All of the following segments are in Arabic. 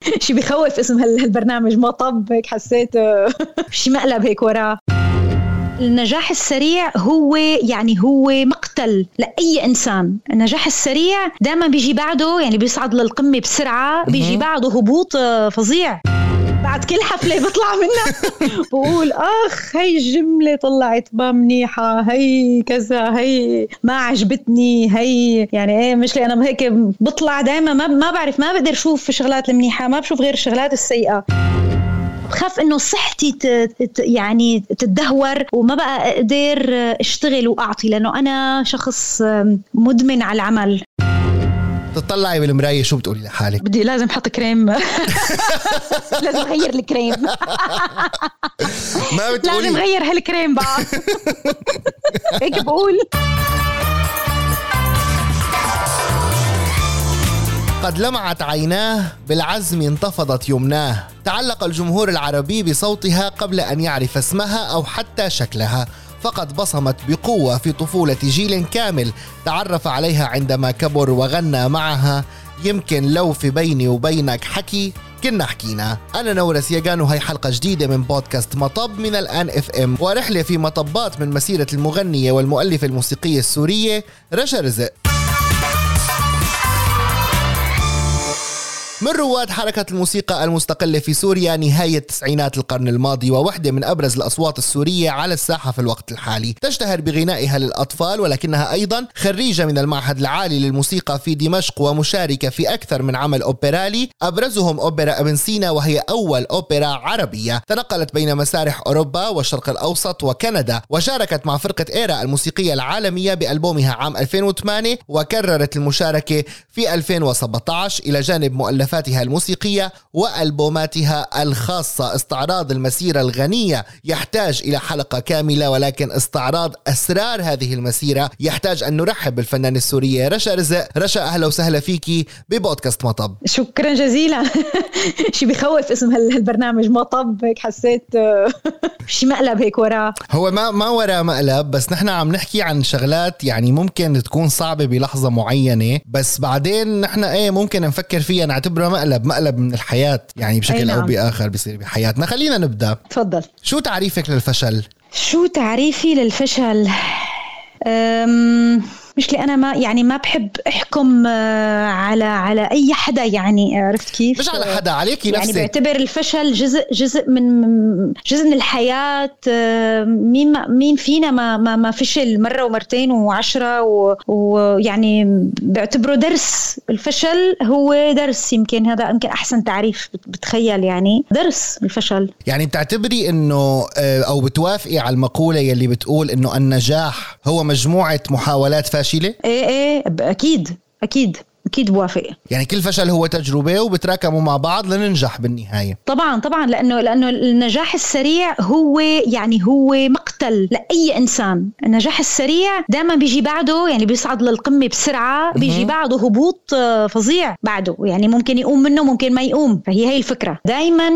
شي بخوف اسم هالبرنامج ما طب هيك حسيت شي مقلب هيك وراه. النجاح السريع هو يعني هو مقتل لأي إنسان. النجاح السريع دائما بيجي بعده يعني بيصعد للقمة بسرعة بيجي بعده هبوط فظيع. بعد كل حفلة بطلع منها. بقول أخ هي الجملة طلعت ما منيحة هي كذا هي ما عجبتني هي يعني إيه مش أنا هيك بطلع دائما ما ما بعرف ما بقدر أشوف الشغلات المنيحة ما بشوف غير الشغلات السيئة. بخاف إنه صحتي يعني تتدهور وما بقى أقدر أشتغل وأعطي لأنه أنا شخص مدمن على العمل. تطلعي بالمراية شو بتقولي لحالك؟ بدي لازم أحط كريم. لازم أغير الكريم. ما بتقولي. لازم أغير هالكريم بقى. هيك بقول. قد لمعت عيناه بالعزم انتفضت يمناه. تعلق الجمهور العربي بصوتها قبل أن يعرف اسمها أو حتى شكلها. فقد بصمت بقوة في طفولة جيل كامل تعرف عليها عندما كبر وغنى معها. يمكن لو في بيني وبينك حكي كنا حكينا. أنا نورس ياغان وهي حلقة جديدة من بودكاست مطب من الآن اف ام ورحلة في مطبات من مسيرة المغنية والمؤلفة الموسيقية السورية رشا رزق. من رواد حركة الموسيقى المستقلة في سوريا نهاية تسعينات القرن الماضي ووحدة من أبرز الأصوات السورية على الساحة في الوقت الحالي. تشتهر بغنائها للأطفال ولكنها أيضا خريجة من المعهد العالي للموسيقى في دمشق ومشاركة في أكثر من عمل أوبرالي. أبرزهم أوبرا ابن سينا وهي أول أوبرا عربية. تنقلت بين مسارح أوروبا والشرق الأوسط وكندا وشاركت مع فرقة إيرا الموسيقية العالمية بألبومها عام 2008 وكررت المشاركة في 2017 إلى جانب مؤلف مؤلفاتها الموسيقية وألبوماتها الخاصة. استعراض المسيرة الغنية يحتاج إلى حلقة كاملة ولكن استعراض أسرار هذه المسيرة يحتاج أن نرحب بالفنانة السورية رشا رزق. رشا أهلا وسهلا فيكي ببودكاست مطب. شكرا جزيلا. شي بخوف اسم هالبرنامج مطب هيك حسيت شي مقلب هيك وراه. هو ما ما وراه مقلب بس نحن عم نحكي عن شغلات يعني ممكن تكون صعبة بلحظة معينة بس بعدين نحن إيه ممكن نفكر فيها نعتبر بعتبره مقلب مقلب من الحياة يعني بشكل نعم. أو بآخر بيصير بحياتنا خلينا نبدأ تفضل شو تعريفك للفشل؟ شو تعريفي للفشل؟ أم مش أنا ما يعني ما بحب أحكم آه، على على أي حدا يعني عرفت كيف؟ مش على حدا عليكي يعني نفسك. يعني بعتبر الفشل جزء جزء من جزء من الحياة آه، مين مين فينا ما ما, ما فشل مرة ومرتين وعشرة ويعني بعتبره درس. الفشل هو درس يمكن هذا يمكن أحسن تعريف بتخيل يعني. درس الفشل. يعني بتعتبري إنه آه، أو بتوافقي على المقولة يلي بتقول إنه النجاح هو مجموعة محاولات فاشله؟ إيه إيه أكيد أكيد أكيد بوافق. يعني كل فشل هو تجربة وبتراكموا مع بعض لننجح بالنهاية. طبعا طبعا لأنه لأنه النجاح السريع هو يعني هو مقتل لأي إنسان. النجاح السريع دائما بيجي بعده يعني بيصعد للقمة بسرعة بيجي بعده هبوط آه، فظيع بعده. يعني ممكن يقوم منه ممكن ما يقوم. فهي هي الفكرة. دائما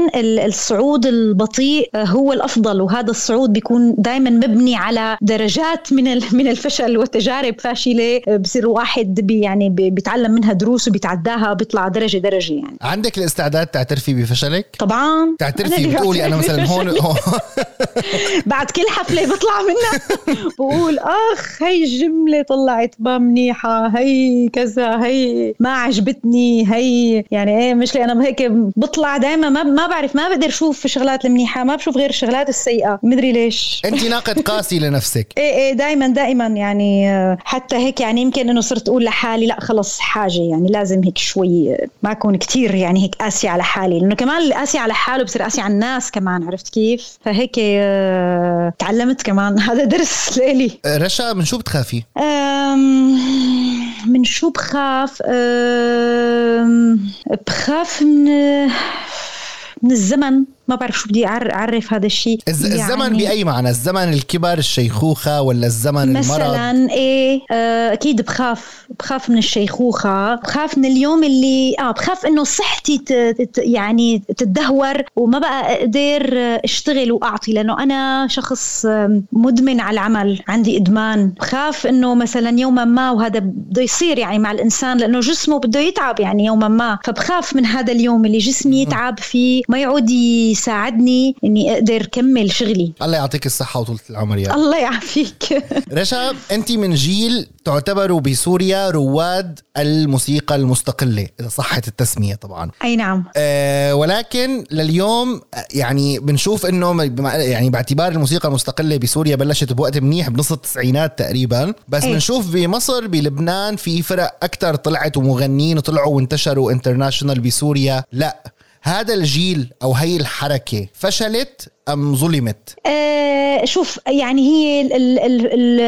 الصعود البطيء آه، هو الأفضل. وهذا الصعود بيكون دائما مبني على درجات من من الفشل وتجارب فاشلة. آه، بصير واحد بي يعني بيتعلم منها دروس وبيتعداها بيطلع درجة درجة يعني. عندك الاستعداد تعترفي بفشلك؟ طبعا. تعترفي بتقولي أنا مثلا هون بعد كل حفلة بطلع منها. بقول أخ هي الجملة طلعت ما منيحة هي كذا هي ما عجبتني هي يعني إيه مش أنا هيك بطلع دائما ما ما بعرف ما بقدر أشوف الشغلات المنيحة ما بشوف غير الشغلات السيئة. مدري ليش. أنت ناقد قاسي لنفسك. إيه إيه دائما دائما يعني حتى هيك يعني يمكن إنه صرت أقول لحالي لا خلص حاجة يعني لازم هيك شوي ما أكون كتير يعني هيك قاسي على حالي لأنه كمان اللي قاسي على حاله بصير قاسي على الناس كمان عرفت كيف؟ فهيك آه، تعلمت كمان. هذا درس لإلي. رشا من شو بتخافي؟ من شو بخاف؟ بخاف من من الزمن. ما بعرف شو بدي أعرف هذا الشيء. يعني الزمن بأي معنى؟ الزمن الكبر الشيخوخة ولا الزمن مثلا المرض إيه آه أكيد بخاف بخاف من الشيخوخة بخاف من اليوم اللي آه بخاف إنه صحتي ت... ت... يعني تتدهور وما بقى أقدر أشتغل وأعطي لأنه أنا شخص مدمن على العمل عندي إدمان. بخاف إنه مثلا يوما ما وهذا بده يصير يعني مع الإنسان لأنه جسمه بده يتعب يعني يوما ما. فبخاف من هذا اليوم اللي جسمي يتعب فيه ما يعود يساعدني إني أقدر كمل شغلي. الله يعطيك الصحة وطولة العمر يا. الله يعافيك. رشا أنت من جيل تعتبروا بسوريا رواد الموسيقى المستقلة إذا صحت التسمية طبعا. أي نعم. أه ولكن لليوم يعني بنشوف إنه يعني باعتبار الموسيقى المستقلة بسوريا بلشت بوقت منيح بنص التسعينات تقريبا. بس بنشوف بمصر بلبنان في فرق أكثر طلعت ومغنيين طلعوا وانتشروا انترناشونال بسوريا. لا. هذا الجيل أو هي الحركة فشلت أم ظلمت؟ آه شوف يعني هي ال ال ال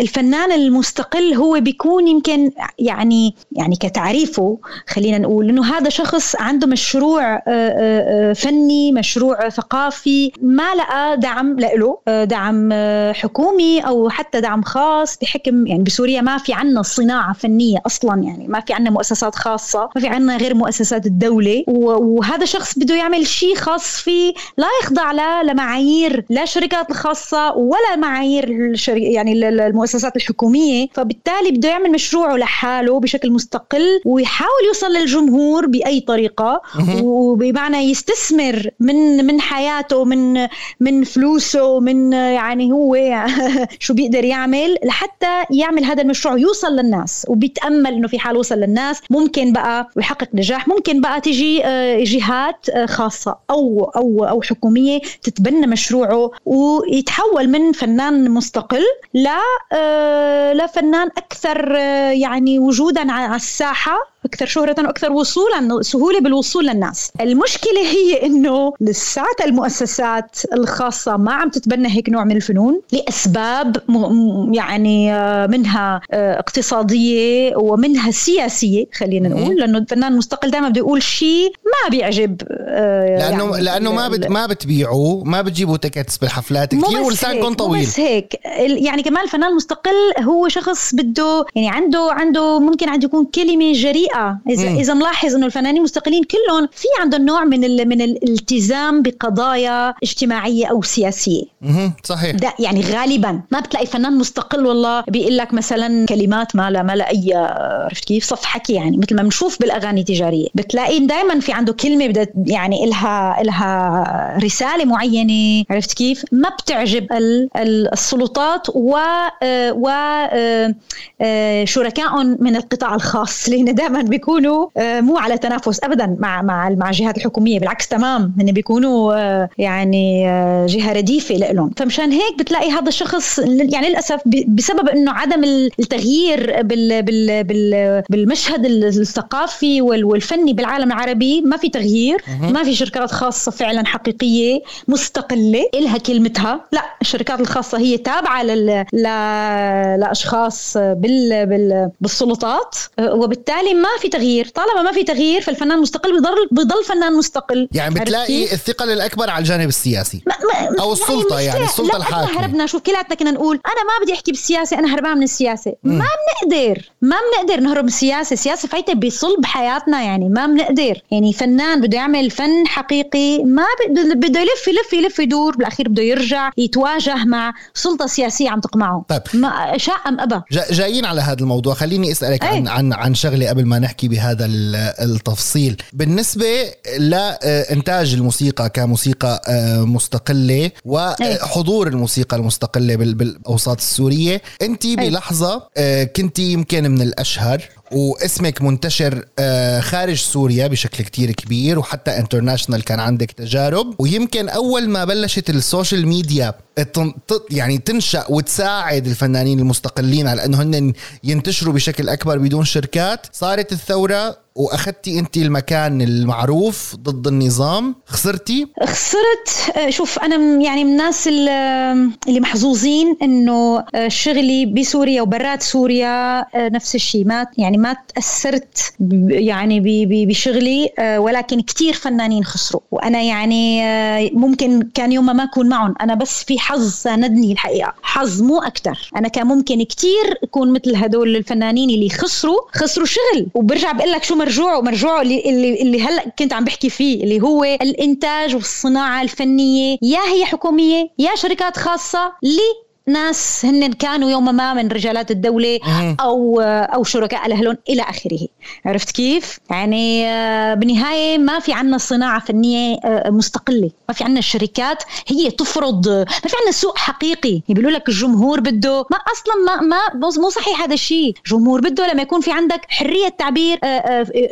الفنان المستقل هو بيكون يمكن يعني يعني كتعريفه خلينا نقول إنه هذا شخص عنده مشروع آه، آه، آه، فني مشروع ثقافي ما لقى دعم له دعم حكومي أو حتى دعم خاص بحكم يعني بسوريا ما في عنا صناعة فنية أصلا يعني ما في عنا مؤسسات خاصة ما في عنا غير مؤسسات الدولة وهذا شخص بده يعمل شيء خاص فيه لا يخضع لا لمعايير لا الشركات الخاصة ولا معايير الشري... يعني المؤسسات الحكومية. فبالتالي بده يعمل مشروعه لحاله بشكل مستقل ويحاول يوصل للجمهور بأي طريقة. وبمعنى يستثمر من من حياته من من فلوسه من يعني هو شو بيقدر يعمل لحتى يعمل هذا المشروع يوصل للناس. وبيتأمل إنه في حال وصل للناس. ممكن بقى ويحقق نجاح. ممكن بقى تجي آه، جهات آه، خاصة أو أو أو حكومية تتبنى مشروعه ويتحول من فنان مستقل آه، لفنان أكثر آه، يعني وجودا على الساحة. أكثر شهرة وأكثر وصولا سهولة بالوصول للناس. المشكلة هي إنه لساتها المؤسسات الخاصة ما عم تتبنى هيك نوع من الفنون لأسباب يعني آه، منها آه، اقتصادية ومنها سياسية خلينا نقول. لأنه الفنان المستقل دائما بده يقول شيء ما بيعجب آه، لأنه يعني لأنه ما بت ما بتبيعوا ما بتجيبوا تيكتس بالحفلات كثير ولسانكم طويل. بس هيك. يعني كمان الفنان المستقل هو شخص بده يعني عنده عنده ممكن عنده يكون كلمة جريئة الفئه إذا مم. إذا ملاحظ إنه الفنانين المستقلين كلهم في عندهم نوع من من الالتزام بقضايا اجتماعية أو سياسية. مم. صحيح. ده يعني غالبا. ما بتلاقي فنان مستقل والله بيقول لك مثلا كلمات ما لا ما لا أي عرفت كيف؟ صف حكي يعني مثل ما بنشوف بالأغاني التجارية. بتلاقي دائما في عنده كلمة بدها يعني الها إلها رسالة معينة عرفت كيف؟ ما بتعجب السلطات و و آه، شركائهم من القطاع الخاص. لأن دائما بيكونوا آه، مو على تنافس ابدا مع مع مع الجهات الحكومية بالعكس تمام. هن بيكونوا آه، يعني آه، جهة رديفة لهم فمشان هيك بتلاقي هذا الشخص يعني للأسف بسبب إنه عدم التغيير بال بال بال بالمشهد الثقافي والفني بالعالم العربي ما في تغيير. ما في شركات خاصة فعلا حقيقية مستقلة. إلها كلمتها. لا الشركات الخاصة هي تابعة لل لأشخاص بال بال بالسلطات وبالتالي ما في تغيير طالما ما في تغيير فالفنان مستقل بضل بضل فنان مستقل. يعني بتلاقي الثقل الأكبر على الجانب السياسي. ما ما أو السلطة يعني, يعني السلطة الحاكمة. هربنا. شوف كلاتنا كنا نقول أنا ما بدي أحكي بالسياسة أنا هربان من السياسة. م. ما بنقدر ما بنقدر نهرب من السياسة. السياسة فايتة بصلب حياتنا يعني ما بنقدر. يعني فنان بده يعمل فن حقيقي ما بده يلف يلف يلف يدور بالأخير بده يرجع يتواجه مع سلطة سياسية عم تقمعه. طيب. ما شاء أم ابى جايين على هذا الموضوع. خليني أسألك عن عن عن شغلة قبل ما نحكي بهذا التفصيل. بالنسبة لإنتاج الموسيقى كموسيقى آه، مستقلة وحضور الموسيقى المستقلة بالأوساط السورية أنت بلحظة آه، كنت يمكن من الأشهر واسمك منتشر آه، خارج سوريا بشكل كتير كبير وحتى international كان عندك تجارب. ويمكن أول ما بلشت ال social media يعني تنشأ وتساعد الفنانين المستقلين على إنه هن ينتشروا بشكل أكبر بدون شركات صارت الثورة وأخذتي انت المكان المعروف ضد النظام؟ خسرتي؟ خسرت. آه، شوف أنا يعني من الناس اللي محظوظين إنه آه، شغلي بسوريا وبرات سوريا آه، نفس الشيء ما يعني ما تأثرت يعني بشغلي ولكن كثير فنانين خسروا. وأنا يعني ممكن كان يوم ما أكون معهم أنا بس في حظ ساندني الحقيقة. حظ مو أكثر أنا كان ممكن كثير أكون مثل هدول الفنانين اللي خسروا خسروا شغل. وبرجع بقول لك شو مرجوعه مرجوعه اللي اللي, هلا كنت عم بحكي فيه اللي هو الإنتاج والصناعة الفنية يا هي حكومية يا شركات خاصة ناس هن كانوا يوما ما من رجالات الدولة أو أو شركاء لهم إلى آخره. عرفت كيف؟ يعني آه، بالنهاية ما في عنا صناعة فنية آه، مستقلة. ما في عنا الشركات هي تفرض. ما في عنا سوق حقيقي. بيقولوا لك الجمهور بده. ما أصلا ما ما مو صحيح هذا الشيء. الجمهور بده لما يكون في عندك حرية تعبير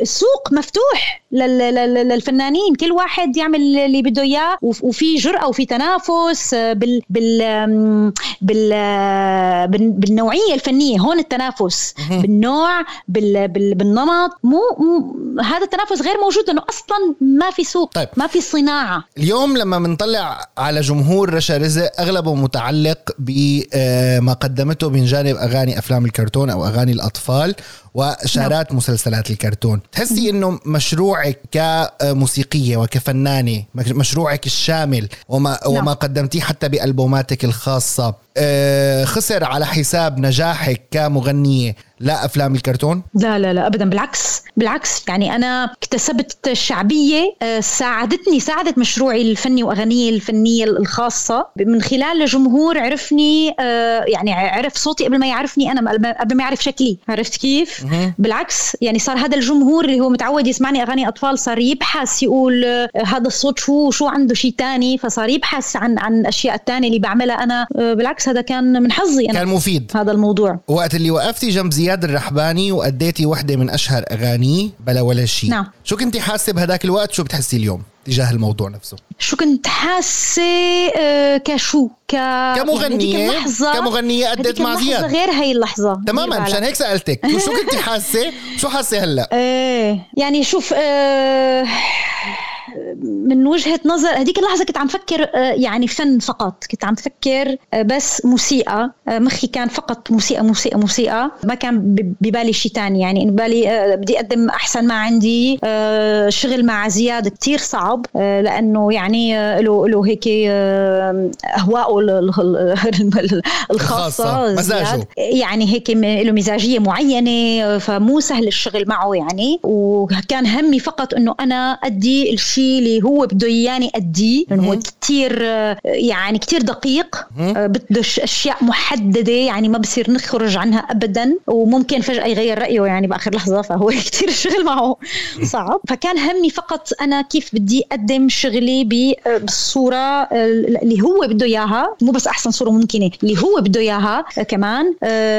السوق آه، مفتوح. للفنانين كل واحد يعمل اللي بده إياه وفي جرأة وفي تنافس بال بال بال بالنوعية الفنية هون التنافس. بالنوع بال بال بالنمط. مو هذا التنافس غير موجود لأنه أصلا ما في سوق طيب. ما في صناعة. اليوم لما بنطلع على جمهور رشا رزق أغلبه متعلق بما آه، قدمته من جانب أغاني أفلام الكرتون أو أغاني الأطفال. وشارات نعم. مسلسلات الكرتون تحسي إنه مشروعك كموسيقية وكفنانة مشروعك الشامل وما نعم. وما قدمتيه حتى بألبوماتك الخاصة آه، خسر على حساب نجاحك كمغنية لا أفلام الكرتون؟ لا لا لا ابدا. بالعكس بالعكس. يعني أنا اكتسبت شعبية آه، ساعدتني ساعدت مشروعي الفني واغانيه الفنية الخاصة. من خلال الجمهور عرفني آه، يعني عرف صوتي قبل ما يعرفني أنا قبل ما يعرف شكلي. عرفت كيف؟ بالعكس يعني صار هذا الجمهور اللي هو متعود يسمعني أغاني أطفال صار يبحث يقول هذا الصوت شو شو عنده شيء تاني. فصار يبحث عن عن الأشياء الثانية اللي بعملها أنا. بالعكس بالعكس هذا كان من حظي أنا كان مفيد. هذا الموضوع. وقت اللي وقفتي جنب زياد الرحباني وأديتي وحدة من أشهر أغانيه بلا ولا شيء. نعم. شو كنتي حاسة بهداك الوقت؟ شو بتحسي اليوم تجاه الموضوع نفسه؟ شو كنت حاسة آه، كشو ك كمغنية يعني كمغنية أديت مع زياد. غير هي اللحظة. تماما مشان هيك سألتك. شو كنت حاسة؟ شو حاسة هلأ؟ إيه يعني شوف آه من وجهة نظر هذيك اللحظة كنت عم فكر آه، يعني فن فقط. كنت عم فكر آه، بس موسيقى. آه، مخي كان فقط موسيقى موسيقى موسيقى. ما كان ببالي شيء ثاني يعني ببالي بدي أقدم أحسن ما عندي شغل مع زياد كتير صعب لأنه يعني له له هيك أهواءه الخاصة. مزاجه. يعني هيك له مزاجية معينة فمو سهل الشغل معه يعني. وكان همي فقط إنه أنا أدي الشيء اللي هو بده اياني اديه لأنه هو كثير يعني كثير دقيق آه، بده أشياء محددة يعني ما بصير نخرج عنها ابدا وممكن فجأة يغير رأيه يعني بآخر لحظة فهو كثير الشغل معه صعب. فكان همي فقط أنا كيف بدي أقدم شغلي آه، بالصورة آه، اللي هو بده إياها مو بس أحسن صورة ممكنة اللي هو بده إياها كمان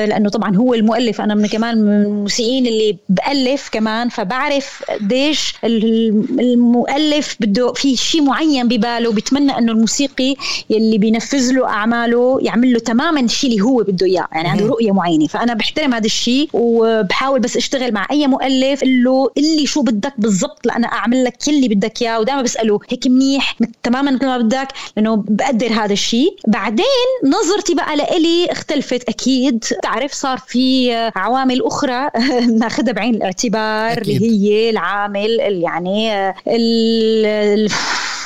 لأنه طبعا هو المؤلف أنا من كمان من الموسيقيين اللي بألف كمان فبعرف قديش المؤلف بده في شيء معين بباله. بيتمنى إنه الموسيقي يلي بينفذ له أعماله يعمل له تماما الشيء اللي هو بده إياه. يعني عنده رؤية معينة. فأنا بحترم هذا الشيء وبحاول بس أشتغل مع أي مؤلف قل له اللي شو بدك بالضبط لأنا أعمل لك كل اللي بدك إياه. ودائما بسأله هيك منيح تماما مثل ما بدك لأنه بقدر هذا الشيء بعدين نظرتي بقى لإلي اختلفت أكيد. تعرف صار في عوامل أخرى ناخذها بعين الاعتبار أكيد. اللي هي العامل يعني ال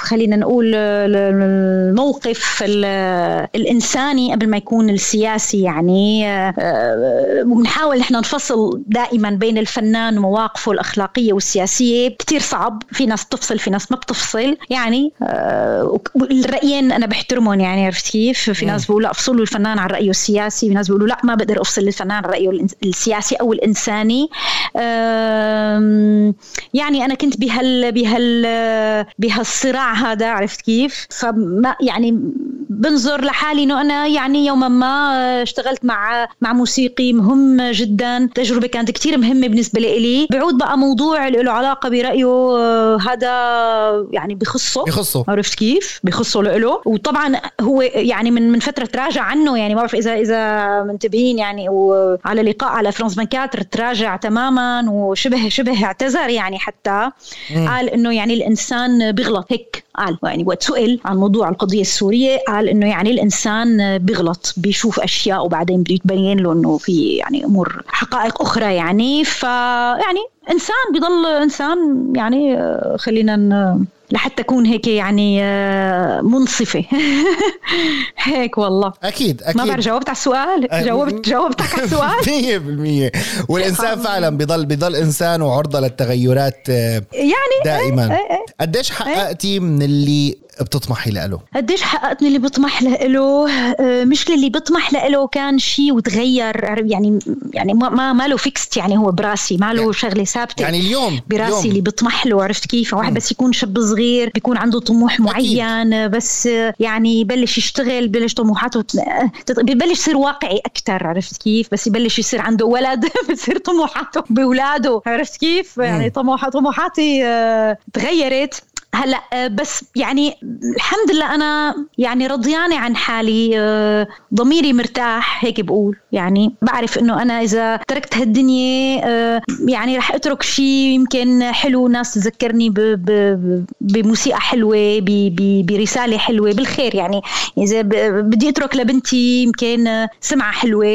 خلينا نقول الموقف الإنساني قبل ما يكون السياسي يعني بنحاول آه، إحنا نفصل دائما بين الفنان ومواقفه الأخلاقية والسياسية. كثير صعب في ناس تفصل في ناس ما بتفصل يعني آه، الرايين أنا بحترمهم يعني عرفت كيف؟ في ناس بيقولوا أفصلوا الفنان عن رأيه السياسي في ناس بيقولوا لا ما بقدر أفصل الفنان عن رأيه السياسي أو الإنساني. يعني أنا كنت بهال بهال بهالصراع هذا عرفت كيف؟ فما يعني بنظر لحالي إنه أنا يعني يوما ما اشتغلت مع مع موسيقي مهم جدا. تجربة كانت كثير مهمة بالنسبة لي بعود بقى موضوع له علاقة برأيه هذا يعني بخصه. بخصه. عرفت كيف؟ بخصه له. وطبعا هو يعني من من فترة تراجع عنه يعني ما بعرف إذا إذا منتبهين يعني. وعلى لقاء على فرانس 24 تراجع تماما وشبه شبه اعتذر يعني حتى. مم. قال إنه يعني الإنسان بيغلط هيك. قال يعني وقت سئل عن موضوع القضية السورية قال إنه يعني الإنسان بيغلط بيشوف أشياء وبعدين بده يتبين له إنه في يعني أمور حقائق أخرى يعني. فيعني إنسان بيضل إنسان يعني آه، خلينا لحتى اكون هيك يعني آه، منصفة. هيك والله. أكيد أكيد ما بعرف جاوبت على السؤال؟ جاوبت جاوبتك على السؤال؟ 100% والإنسان فعلا بضل بضل إنسان وعرضة للتغيرات آه، يعني دائما. إيه، إيه، إيه. قديش حققتي من اللي بتطمحي له قديش حققت اللي بطمح له مش اللي بطمح له كان شيء وتغير يعني يعني ما ما له فيكست يعني هو براسي ما له يعني شغلة ثابتة. يعني اليوم براسي اليوم. اللي بطمح له عرفت كيف؟ واحد بس يكون شاب صغير بيكون عنده طموح معين أكيد. بس يعني يبلش يشتغل بلش طموحاته ببلش يصير واقعي أكثر عرفت كيف؟ بس يبلش يصير عنده ولد بتصير طموحاته باولاده عرفت كيف؟ يعني طموحاتي آه، تغيرت. هلا آه، بس يعني الحمد لله أنا يعني رضيانة عن حالي آه، ضميري مرتاح هيك بقول. يعني بعرف إنه أنا إذا تركت هالدنيا آه، يعني رح أترك شيء يمكن حلو ناس تذكرني بموسيقى حلوة برسالة حلوة بالخير. يعني إذا بدي أترك لبنتي يمكن سمعة حلوة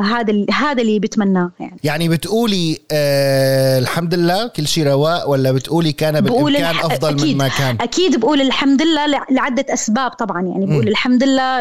هذا هذا اللي بتمناه. يعني يعني بتقولي آه الحمد لله كل شيء رواق ولا بتقولي كان بالإمكان أفضل من ما كان. أكيد بقول الحمد لله لعدة أسباب طبعا يعني بقول م. الحمد لله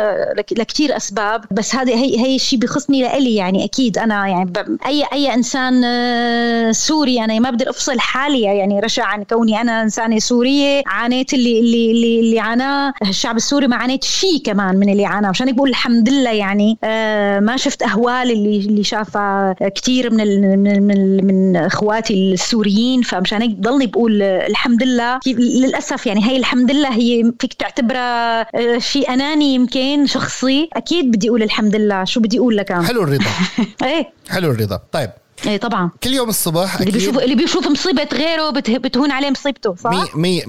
لكثير أسباب بس هذه هي هي الشيء بيخصني لإلي يعني أكيد. أنا يعني اي أي إنسان آه، سوري أنا ما بقدر أفصل حالي يعني رشا عن كوني أنا إنسانة سورية عانيت اللي اللي اللي, اللي عاناه الشعب السوري ما عانيت شيء كمان من اللي عاناه. مشان بقول الحمد لله يعني آه، ما شفت أهوال اللي اللي شافها كثير من من من, من إخواتي السوريين. فمشان هيك ضلني بقول الحمد لله. للأسف يعني هي الحمد لله هي فيك تعتبرها آه، شيء أناني يمكن شخصي. أكيد بدي أقول الحمد لله. شو بدي أقول لك؟ حلو الرضا. إيه. حلو الرضا. طيب. إيه طبعا. كل يوم الصبح اللي بيشوف اللي بيشوف مصيبة غيره بتهون عليه مصيبته صح؟ 100% 100%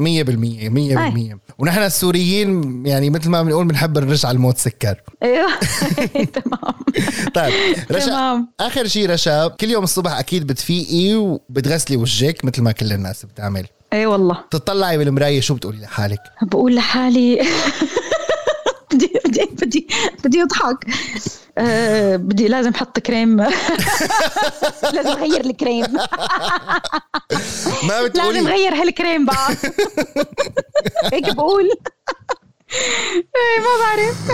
100% ونحن السوريين يعني مثل ما بنقول بنحب نرش على الموت سكر. أيوه تمام. طيب رشا تمام. آخر شيء رشا كل يوم الصبح أكيد بتفيقي وبتغسلي وجهك مثل ما كل الناس بتعمل. اي والله. تطلعي بالمرايه شو بتقولي لحالك؟ بقول لحالي بدي بدي بدي بدي أضحك. أه بدي لازم أحط كريم. لازم أغير الكريم. ما بتقولي. لازم أغير هالكريم بقى. هيك بقول. إيه ما بعرف.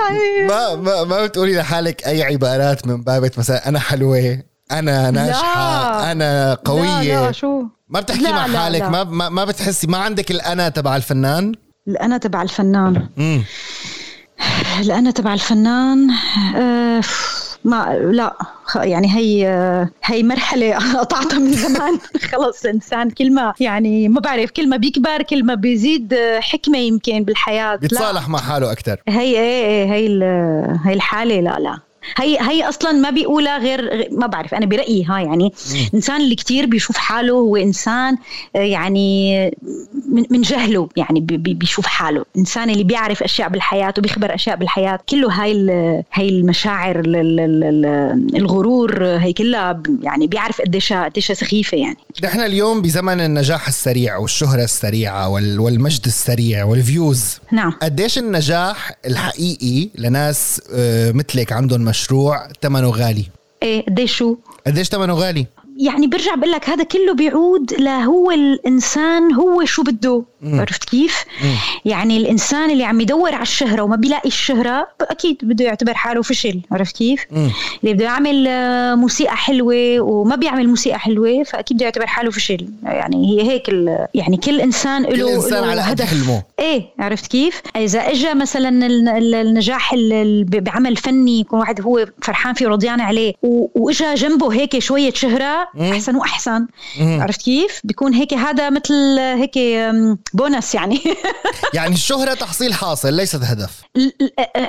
ما ما ما بتقولي لحالك أي عبارات من بابة مثلا أنا حلوة. أنا ناجحة. أنا قويه لا لا شو؟ ما بتحكي لا مع حالك لا. لا. ما ما بتحسي ما عندك الأنا تبع الفنان؟ الأنا تبع الفنان. امم الأنا تبع الفنان آه ما لا يعني هي هي مرحلة قطعتها من زمان. خلص إنسان كل ما يعني ما بعرف كل ما بيكبر كل ما بيزيد حكمة يمكن بالحياة. بيتصالح مع حاله أكثر هي إيه, إيه، هي هي الحالة لا لا. هي هي أصلا ما بيقولها غير ما بعرف أنا برأيي ها يعني الانسان اللي كتير بيشوف حاله هو إنسان آه، يعني من, جهله يعني بيشوف حاله. الانسان اللي بيعرف أشياء بالحياة وبيخبر أشياء بالحياة. كله هاي هاي المشاعر الغرور هي كلها يعني بيعرف قديش قديش سخيفة يعني. نحن اليوم بزمن النجاح السريع والشهرة السريعة والمجد السريع والفيوز. نعم. قديش النجاح الحقيقي لناس آه، مثلك عندهم مشروع ثمنه غالي إيه قديش شو؟ قديش ثمنه غالي؟ يعني برجع بقول لك هذا كله بيعود لهو الإنسان هو شو بده عرفت كيف؟ مم. يعني الإنسان اللي عم يدور على الشهرة وما بيلاقي الشهرة أكيد بده يعتبر حاله فشل عرفت كيف؟ مم. اللي بده يعمل موسيقى حلوة وما بيعمل موسيقى حلوة فأكيد بده يعتبر حاله فشل يعني هي هيك يعني كل إنسان له كل انسان على قد حلمه إيه عرفت كيف؟ إذا اجى مثلا النجاح بعمل فني يكون واحد هو فرحان فيه ورضيان عليه واجى جنبه هيك شوية شهرة أحسن وأحسن. عرفت كيف؟ بيكون هيك هذا مثل هيك بونس يعني. يعني الشهرة تحصيل حاصل ليست هدف.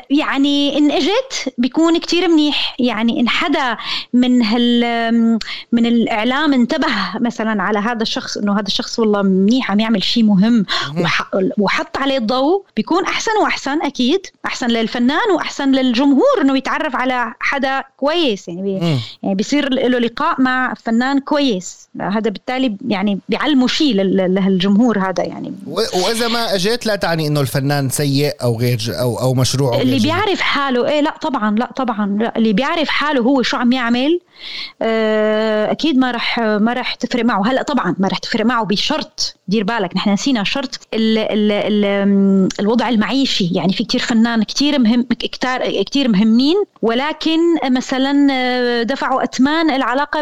يعني إن إجت بيكون كتير منيح. يعني إن حدا من هال من الإعلام انتبه مثلا على هذا الشخص إنه هذا الشخص والله منيح عم يعمل شيء مهم وحط عليه الضوء بيكون أحسن وأحسن أكيد. أحسن للفنان وأحسن للجمهور إنه يتعرف على حدا كويس. يعني بي يعني بيصير له لقاء مع فنان كويس. هذا بالتالي يعني بيعلموا شيء للجمهور هذا يعني. وإذا ما أجيت لا تعني إنه الفنان سيء أو غير أو أو مشروع اللي بيعرف حاله إيه لا طبعا لا طبعا لا. اللي بيعرف حاله هو شو عم يعمل آه، أكيد ما رح ما رح تفرق معه. هلأ طبعا ما رح تفرق معه بشرط دير بالك نحن نسينا شرط ال ال ال الوضع المعيشي. يعني في كتير فنان كتير مهم كتير كتير مهمين ولكن مثلا آه، دفعوا أثمان العلاقة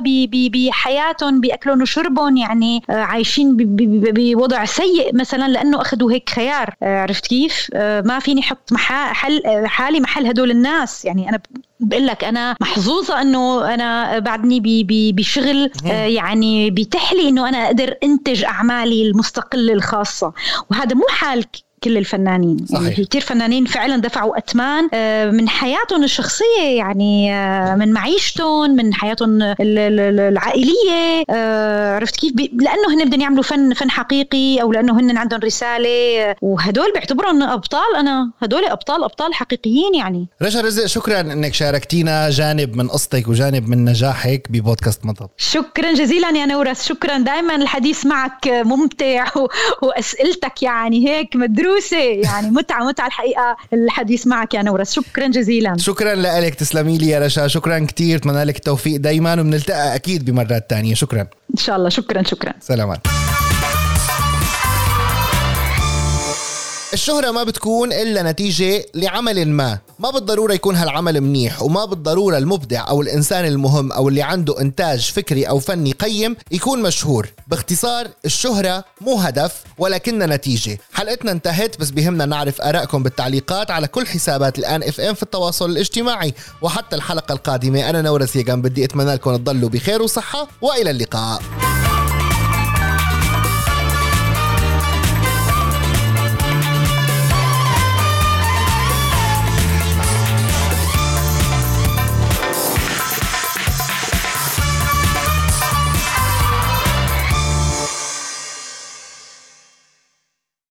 بحياتهم بأكلهم وشربهم يعني آه، عايشين بوضع سيء مثلا لأنه أخذوا هيك خيار. عرفت كيف؟ ما فيني أحط محل حالي محل هدول الناس. يعني أنا بقول لك أنا محظوظة إنه أنا بعدني بشغل آه، يعني بيتيح لي إنه أنا أقدر أنتج أعمالي المستقلة الخاصة. وهذا مو حال كل الفنانين. صحيح. يعني كثير فنانين فعلا دفعوا أتمان آه، من حياتهم الشخصية يعني آه، من معيشتهم من حياتهم العائلية آه، عرفت كيف؟ لأنه هن بدهم يعملوا فن فن حقيقي أو لأنه هن عندهم رسالة وهدول بيعتبرهم أبطال أنا هدول أبطال أبطال حقيقيين يعني. رشا رزق شكرا أنك شاركتينا جانب من قصتك وجانب من نجاحك ببودكاست مطب. شكرا جزيلا يا نورس شكرا. دائما الحديث معك ممتع وأسئلتك يعني هيك مدروس فلوسه يعني متعة متعة الحقيقة الحديث معك يا نورس شكرا جزيلا. شكرا لك تسلمي لي يا رشا. شكرا كثير أتمنى لك التوفيق دائما وبنلتقى أكيد بمرات تانية. شكرا. إن شاء الله. شكرا شكرا. سلامات. الشهرة ما بتكون إلا نتيجة لعمل ما. ما بالضرورة يكون هالعمل منيح وما بالضرورة المبدع أو الإنسان المهم أو اللي عنده إنتاج فكري أو فني قيم يكون مشهور. باختصار الشهرة مو هدف ولكنها نتيجة. حلقتنا انتهت بس بهمنا نعرف آرائكم بالتعليقات على كل حسابات الآن اف ام في التواصل الاجتماعي. وحتى الحلقة القادمة أنا نورس يقام بدي أتمنى لكم تضلوا بخير وصحة وإلى اللقاء.